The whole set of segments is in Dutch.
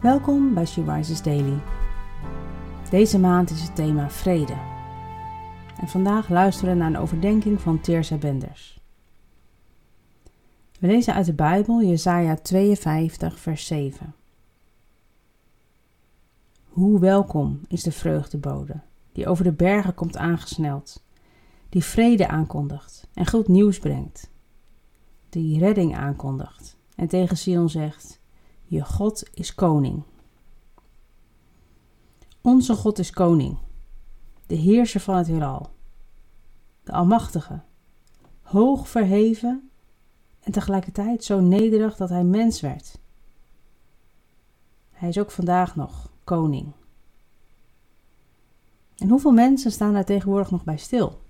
Welkom bij She Daily. Deze maand is het thema vrede. En vandaag luisteren we naar een overdenking van Teersa Benders. We lezen uit de Bijbel Jesaja 52 vers 7. Hoe welkom is de vreugdebode die over de bergen komt aangesneld, die vrede aankondigt en goed nieuws brengt, die redding aankondigt en tegen Sion zegt: Je God is koning. Onze God is koning, de heerser van het heelal, de Almachtige, hoog verheven en tegelijkertijd zo nederig dat hij mens werd. Hij is ook vandaag nog koning. En hoeveel mensen staan daar tegenwoordig nog bij stil?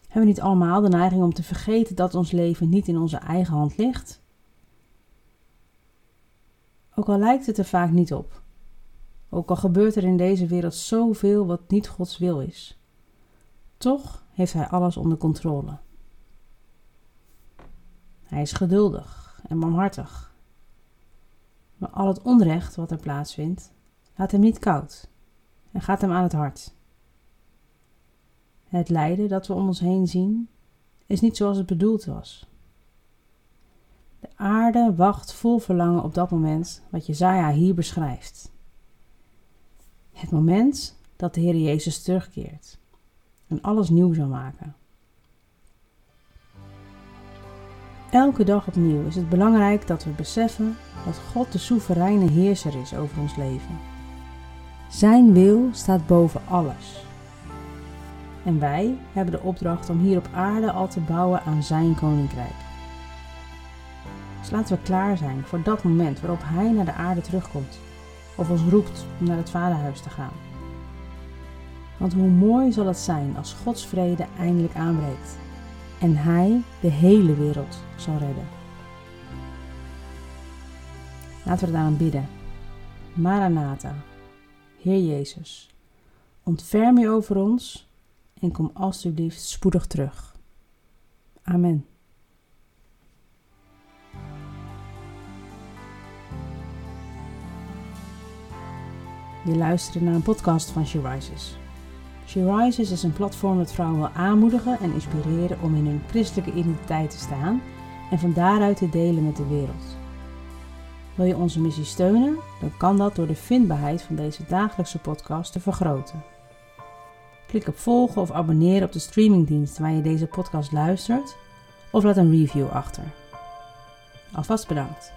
Hebben we niet allemaal de neiging om te vergeten dat ons leven niet in onze eigen hand ligt? Ook al lijkt het er vaak niet op. Ook al gebeurt er in deze wereld zoveel wat niet Gods wil is. Toch heeft Hij alles onder controle. Hij is geduldig en barmhartig. Maar al het onrecht wat er plaatsvindt, laat hem niet koud en gaat hem aan het hart. Het lijden dat we om ons heen zien, is niet zoals het bedoeld was. De aarde wacht vol verlangen op dat moment wat Jezaja hier beschrijft. Het moment dat de Heer Jezus terugkeert en alles nieuw zal maken. Elke dag opnieuw is het belangrijk dat we beseffen dat God de soevereine heerser is over ons leven. Zijn wil staat boven alles. En wij hebben de opdracht om hier op aarde al te bouwen aan Zijn koninkrijk. Dus laten we klaar zijn voor dat moment waarop Hij naar de aarde terugkomt of ons roept om naar het Vaderhuis te gaan. Want hoe mooi zal het zijn als Gods vrede eindelijk aanbreekt en Hij de hele wereld zal redden. Laten we daaraan bidden. Maranatha, Heer Jezus, ontferm je over ons en kom alstublieft spoedig terug. Amen. Je luistert naar een podcast van She Rises. She Rises is een platform dat vrouwen wil aanmoedigen en inspireren om in hun christelijke identiteit te staan en van daaruit te delen met de wereld. Wil je onze missie steunen? Dan kan dat door de vindbaarheid van deze dagelijkse podcast te vergroten. Klik op volgen of abonneren op de streamingdienst waar je deze podcast luistert of laat een review achter. Alvast bedankt.